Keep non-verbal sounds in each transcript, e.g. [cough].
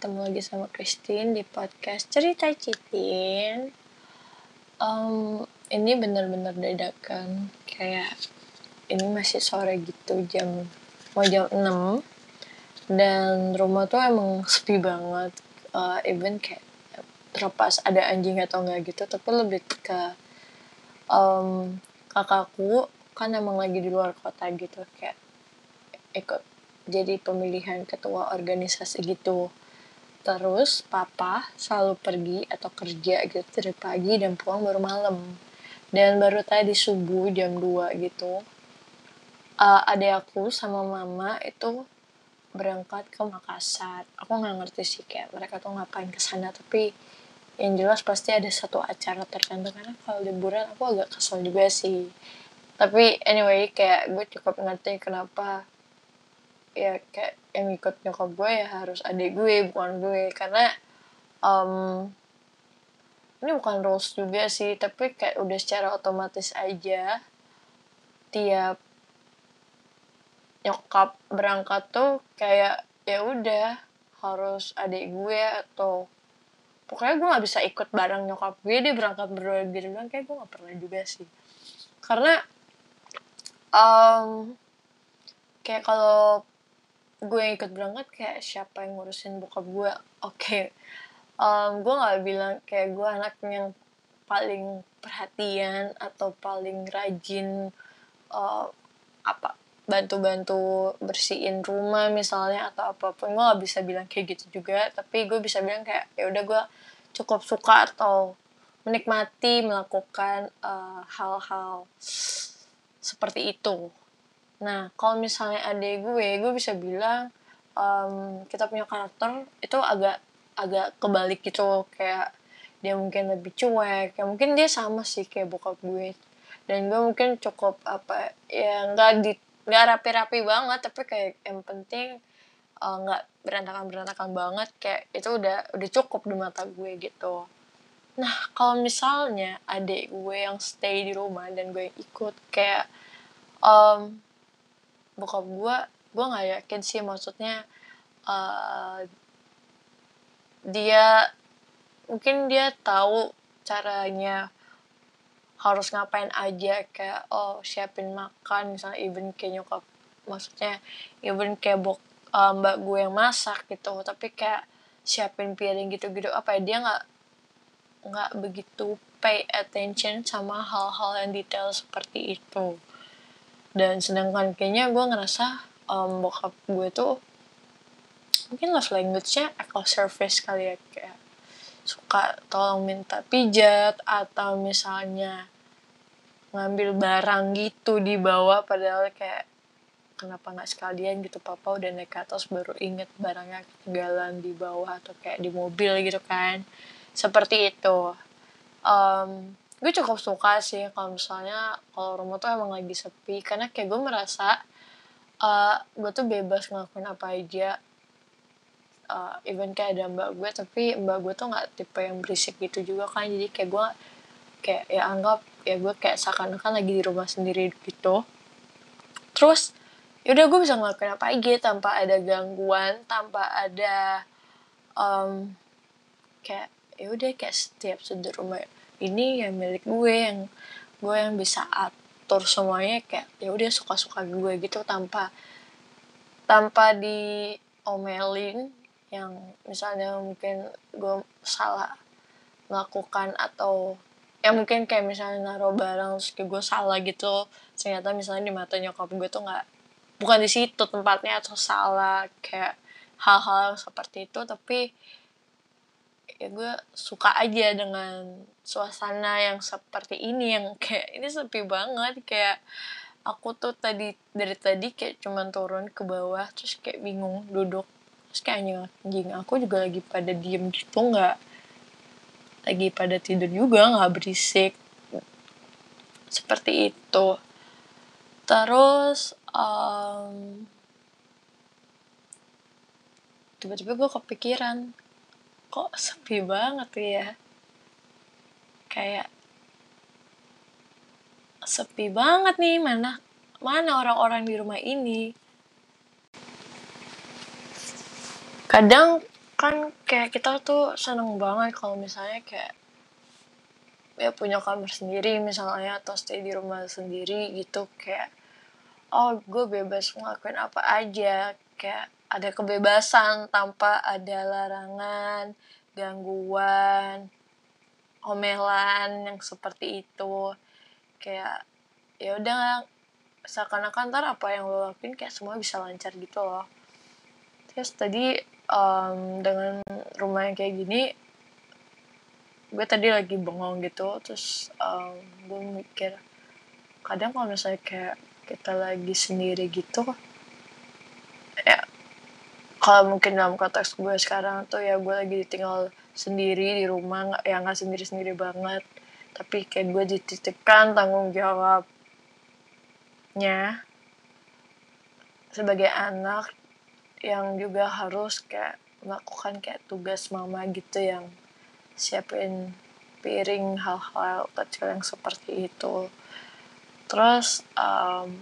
Ketemu lagi sama Christine di podcast Cerita Citin. Um, ini bener-bener dadakan, kayak ini masih sore gitu, jam mau jam 6 dan rumah tuh emang sepi banget. Uh, even kayak terlepas ada anjing atau enggak gitu, tapi lebih ke um, kakakku kan emang lagi di luar kota gitu kayak ikut jadi pemilihan ketua organisasi gitu terus papa selalu pergi atau kerja gitu dari pagi dan pulang baru malam. Dan baru tadi subuh jam 2 gitu uh, adek aku sama mama itu berangkat ke Makassar. Aku nggak ngerti sih kayak mereka tuh ngapain ke sana tapi yang jelas pasti ada satu acara tertentu. Karena kalau liburan aku agak kesel juga sih. Tapi anyway kayak gue cukup ngerti kenapa ya kayak yang ikut nyokap gue ya harus adik gue bukan gue. Karena um, ini bukan rules juga sih tapi kayak udah secara otomatis aja tiap nyokap berangkat tuh kayak ya udah harus adik gue atau pokoknya gue nggak bisa ikut bareng nyokap gue dia berangkat berdua gitu bilang kayak gue nggak pernah juga sih. Karena um, kayak kalau gue ikut berangkat kayak siapa yang ngurusin bokap gue? Oke. Okay. um, gue nggak bilang kayak gue anak yang paling perhatian atau paling rajin uh, apa bantu-bantu bersihin rumah misalnya atau apa pun. Gue gak bisa bilang kayak gitu juga tapi gue bisa bilang kayak ya udah gue cukup suka atau menikmati melakukan uh, hal-hal uh, seperti itu nah kalau misalnya adek gue gue bisa bilang um, kita punya karakter itu agak agak kebalik gitu kayak dia mungkin lebih cuek ya mungkin dia sama sih kayak bokap gue. Dan gue mungkin cukup apa ya nggak di nggak rapi-rapi banget tapi kayak yang penting uh, nggak uh, berantakan berantakan banget. Kayak itu udah udah cukup di mata gue gitu. Nah kalau misalnya adik gue yang stay di rumah dan gue yang ikut kayak um, bokap gue gue nggak yakin sih maksudnya uh, dia mungkin dia tahu caranya harus ngapain aja kayak oh siapin makan misalnya even kayak nyokap maksudnya even kayak bok uh, mbak gue yang masak gitu tapi kayak siapin piring gitu-gitu apa ya dia nggak nggak begitu pay attention sama hal-hal yang detail seperti itu dan sedangkan kayaknya gue ngerasa um, bokap gue tuh mungkin love language-nya act of service kali ya kayak suka tolong minta pijat atau misalnya ngambil barang gitu di bawah padahal kayak kenapa nggak sekalian gitu papa udah naik ke atas baru inget barangnya ketinggalan di bawah atau kayak di mobil gitu kan. Seperti itu. Um, gue cukup suka sih kalau misalnya kalau rumah tuh emang lagi sepi. Karena kayak gue merasa uh, gue tuh bebas ngelakuin apa aja. Uh, even kayak ada mbak gue tapi mbak gue tuh nggak tipe yang berisik gitu juga kan. Jadi kayak gue kayak ya anggap ya gue kayak seakan-akan lagi di rumah sendiri gitu. Terus yaudah gue bisa ngelakuin apa aja tanpa ada gangguan tanpa ada um, kayak ya udah kayak setiap sudut rumah ini yang milik gue yang gue yang bisa atur semuanya kayak ya udah suka-suka gue gitu tanpa tanpa diomelin yang misalnya mungkin gue salah melakukan atau ya mungkin kayak misalnya naruh barang terus kayak gue salah gitu ternyata misalnya di mata nyokap gue tuh nggak bukan di situ tempatnya atau salah kayak hal-hal seperti itu tapi ya gue suka aja dengan suasana yang seperti ini yang kayak ini sepi banget. Kayak aku tuh tadi dari tadi kayak cuman turun ke bawah terus kayak bingung duduk. Terus kayak anjing anjing aku juga lagi pada diem gitu nggak lagi pada tidur juga nggak berisik. Seperti itu. Terus um, tiba-tiba gue kepikiran kok sepi banget ya? Kayak sepi banget nih mana mana orang-orang di rumah ini. Kadang kan kayak kita tuh seneng banget kalau misalnya kayak ya punya kamar sendiri misalnya atau stay di rumah sendiri gitu kayak oh gue bebas ngelakuin apa aja kayak ada kebebasan tanpa ada larangan gangguan omelan yang seperti itu. Kayak ya udah seakan-akan ntar apa yang lo lakuin kayak semua bisa lancar gitu loh. Terus tadi um, dengan rumah yang kayak gini gue tadi lagi bengong gitu terus um, gue mikir kadang kalau misalnya kayak kita lagi sendiri gitu kalau mungkin dalam konteks gue sekarang tuh ya gue lagi tinggal sendiri di rumah ya nggak sendiri sendiri banget. Tapi kayak gue dititipkan tanggung jawab nya sebagai anak yang juga harus kayak melakukan kayak tugas mama gitu yang siapin piring hal-hal kecil yang seperti itu. Terus um,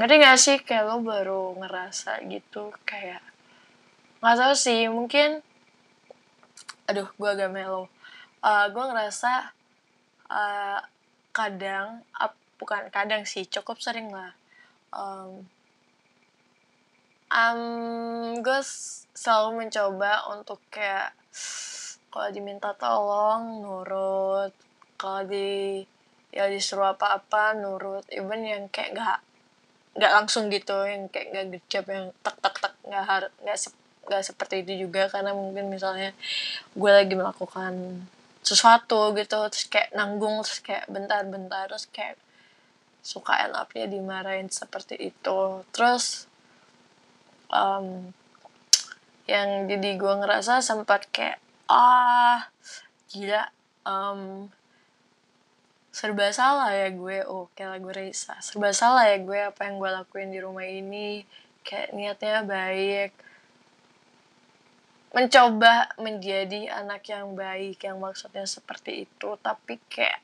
ngerti gak sih? Kayak lo baru ngerasa gitu kayak nggak tahu sih mungkin aduh gue agak melo uh, gue ngerasa uh, kadang up, bukan kadang sih cukup sering lah. Um, um, gue selalu mencoba untuk kayak kalau diminta tolong nurut. Kalau di ya disuruh apa-apa nurut. Even yang kayak gak nggak langsung gitu yang kayak nggak gercep yang tak tak tak nggak harus nggak se nggak seperti itu juga karena mungkin misalnya gue lagi melakukan sesuatu gitu terus kayak nanggung terus kayak bentar-bentar terus kayak suka end upnya dimarahin seperti itu. Terus um, yang jadi gue ngerasa sempat kayak ah gila um, serba salah ya gue. Oh kayak lagu Reisa serba salah ya gue apa yang gue lakuin di rumah ini. Kayak niatnya baik. Mencoba menjadi anak yang baik yang maksudnya seperti itu. Tapi kayak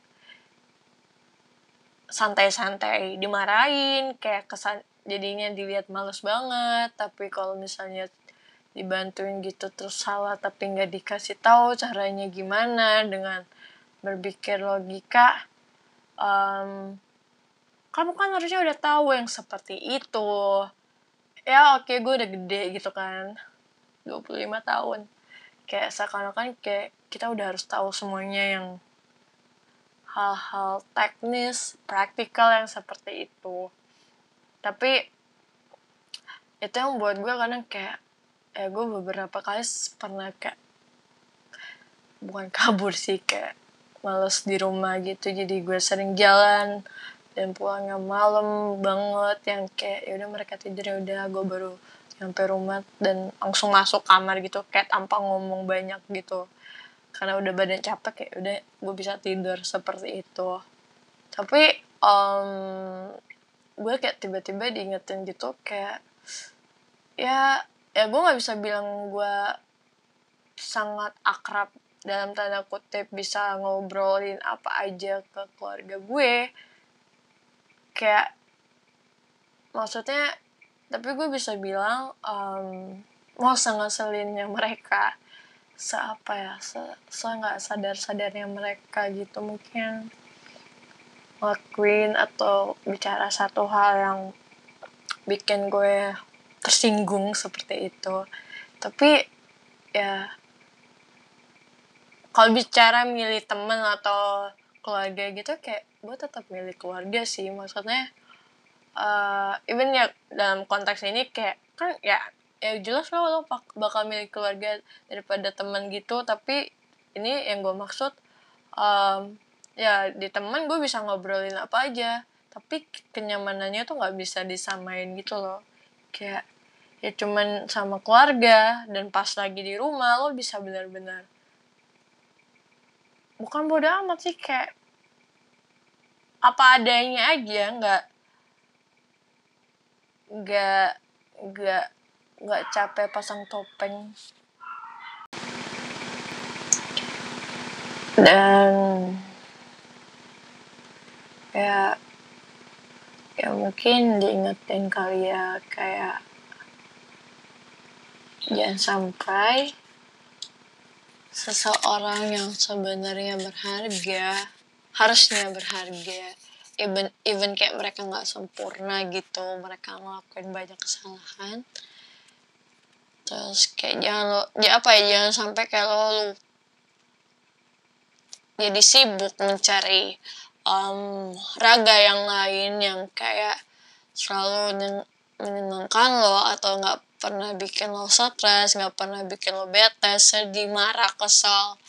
santai-santai dimarahin. Kayak kesan jadinya dilihat males banget. Tapi kalau misalnya dibantuin gitu terus salah tapi nggak dikasih tahu caranya gimana dengan berpikir logika um, kamu kan harusnya udah tahu yang seperti itu. Ya oke okay, gue udah gede gitu kan. 25 tahun. Kayak seakan-akan kayak kita udah harus tahu semuanya yang hal-hal teknis praktikal yang seperti itu. Tapi itu yang buat gue kadang kayak ya gue beberapa kali pernah kayak bukan kabur sih kayak males di rumah gitu jadi gue sering jalan dan pulangnya malam banget yang kayak ya udah mereka tidur ya udah gue baru nyampe rumah dan langsung masuk kamar gitu kayak tanpa ngomong banyak gitu. Karena udah badan capek kayak udah gue bisa tidur seperti itu. Tapi um, gue kayak tiba-tiba diingetin gitu kayak ya ya gue nggak bisa bilang gue sangat akrab dalam tanda kutip bisa ngobrolin apa aja ke keluarga gue. Kayak maksudnya tapi gue bisa bilang um, mau sangat selinnya mereka seapa ya se, se nggak sadar sadarnya mereka gitu mungkin ngelakuin atau bicara satu hal yang bikin gue tersinggung seperti itu. Tapi ya kalau bicara milih temen atau keluarga gitu kayak gue tetap milih keluarga sih. Maksudnya uh, even ya dalam konteks ini kayak kan ya ya jelas lah lo bakal milih keluarga daripada teman gitu. Tapi ini yang gue maksud um, ya di teman gue bisa ngobrolin apa aja. Tapi kenyamanannya tuh nggak bisa disamain gitu loh. Kayak ya cuman sama keluarga dan pas lagi di rumah lo bisa benar-benar bukan bodoh amat sih kayak apa adanya aja nggak nggak nggak nggak capek pasang topeng. Dan ya ya mungkin diingetin kali ya kayak jangan sampai seseorang yang sebenarnya berharga harusnya berharga. Even even kayak mereka nggak sempurna gitu mereka ngelakuin banyak kesalahan. Terus kayak jangan lo ya apa ya jangan sampai kayak lo lu jadi sibuk mencari um, raga yang lain yang kayak selalu menyenangkan lo atau nggak pernah bikin lo stres nggak pernah bikin lo bete sedih marah kesal.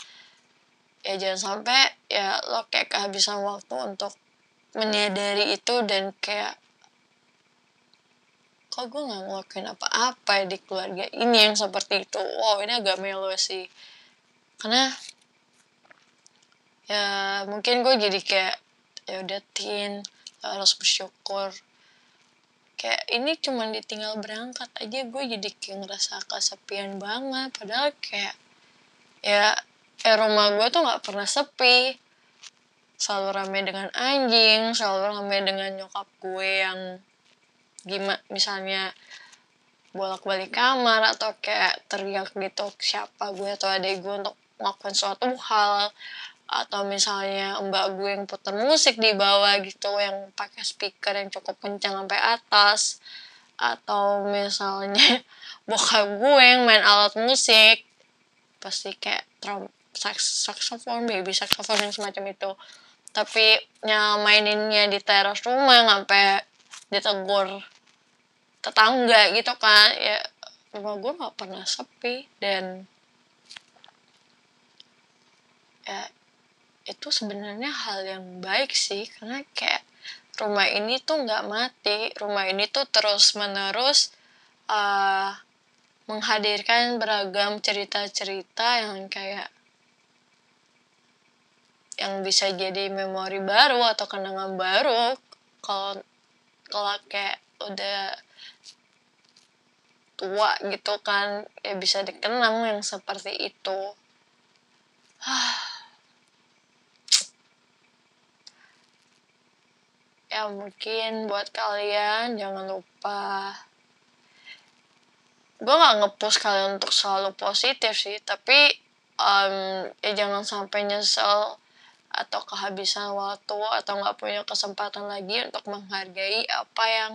Ya jangan sampai ya lo kayak kehabisan waktu untuk menyadari itu dan kayak kok gue nggak ngelakuin apa-apa ya di keluarga ini yang seperti itu? Wow ini agak melo sih. Karena ya mungkin gue jadi kayak ya udah tin harus bersyukur kayak ini cuma ditinggal berangkat aja gue jadi kayak ngerasa kesepian banget. Padahal kayak ya eh rumah gue tuh nggak pernah sepi. Selalu ramai dengan anjing selalu ramai dengan nyokap gue yang gimana misalnya bolak-balik kamar atau kayak teriak gitu siapa gue atau adik gue untuk melakukan suatu hal atau misalnya mbak gue yang putar musik di bawah gitu yang pakai speaker yang cukup kencang sampai atas. Atau misalnya [laughs] bokap gue yang main alat musik pasti kayak drum saxophone baby saxophone yang semacam itu. Tapi yang maininnya di teras rumah sampai ditegur tetangga gitu kan ya rumah gue nggak pernah sepi dan ya itu sebenarnya hal yang baik sih karena kayak rumah ini tuh nggak mati rumah ini tuh terus menerus uh, menghadirkan beragam cerita-cerita yang kayak yang bisa jadi memori baru atau kenangan baru. Kalau kalau kayak udah tua gitu kan ya bisa dikenang yang seperti itu [sighs] ya mungkin buat kalian jangan lupa. Gue gak ngepost kalian untuk selalu positif sih tapi um, ya jangan sampai nyesel atau kehabisan waktu atau nggak punya kesempatan lagi untuk menghargai apa yang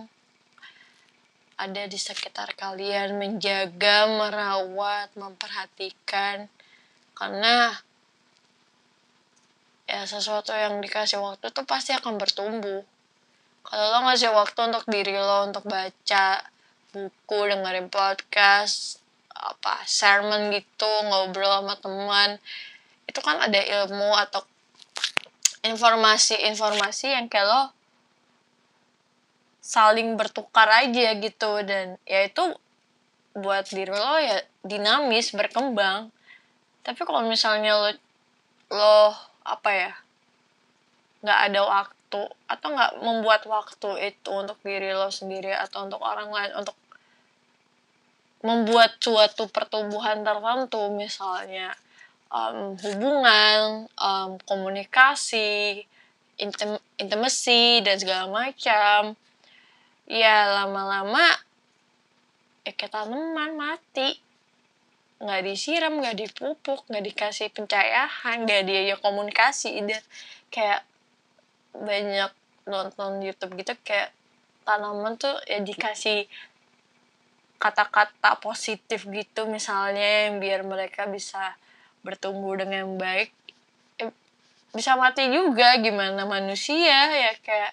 ada di sekitar kalian. Menjaga merawat memperhatikan. Karena ya sesuatu yang dikasih waktu tuh pasti akan bertumbuh kalau lo ngasih waktu untuk diri lo untuk baca buku dengerin podcast apa sermon gitu ngobrol sama teman. Itu kan ada ilmu atau informasi-informasi yang kayak lo saling bertukar aja gitu. Dan ya itu buat diri lo ya dinamis berkembang. Tapi kalau misalnya lo lo apa ya nggak ada waktu atau nggak membuat waktu itu untuk diri lo sendiri atau untuk orang lain untuk membuat suatu pertumbuhan tertentu misalnya um, hubungan, um, komunikasi, intem intimacy dan segala macam. Ya lama-lama ya kayak tanaman mati. Nggak disiram, nggak dipupuk, nggak dikasih pencahayaan, nggak dia ya komunikasi. Dan kayak banyak nonton YouTube gitu kayak tanaman tuh ya dikasih kata-kata positif gitu misalnya yang biar mereka bisa bertumbuh dengan baik. Eh, bisa mati juga gimana manusia ya kayak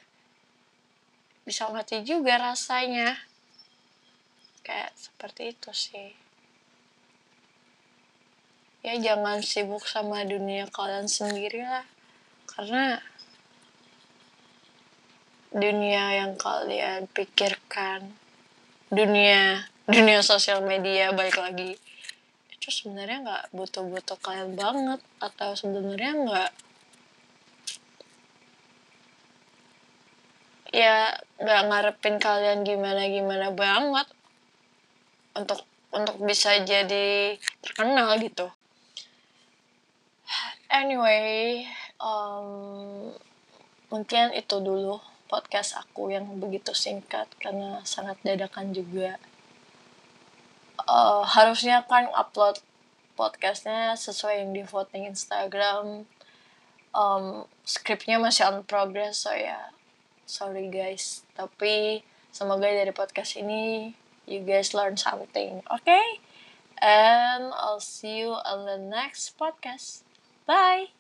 bisa mati juga rasanya. Kayak seperti itu sih. Ya jangan sibuk sama dunia kalian sendiri lah. Karena dunia yang kalian pikirkan. Dunia dunia sosial media balik lagi. Itu sebenarnya nggak butuh-butuh kalian banget atau sebenarnya nggak ya nggak ngarepin kalian gimana gimana banget untuk untuk bisa jadi terkenal gitu. Anyway um, mungkin itu dulu podcast aku yang begitu singkat karena sangat dadakan juga. Uh, harusnya kan upload podcastnya sesuai yang di voting Instagram. Um, skripnya masih on progress so ya sorry guys. Tapi semoga dari podcast ini you guys learn something okay? And I'll see you on the next podcast. Bye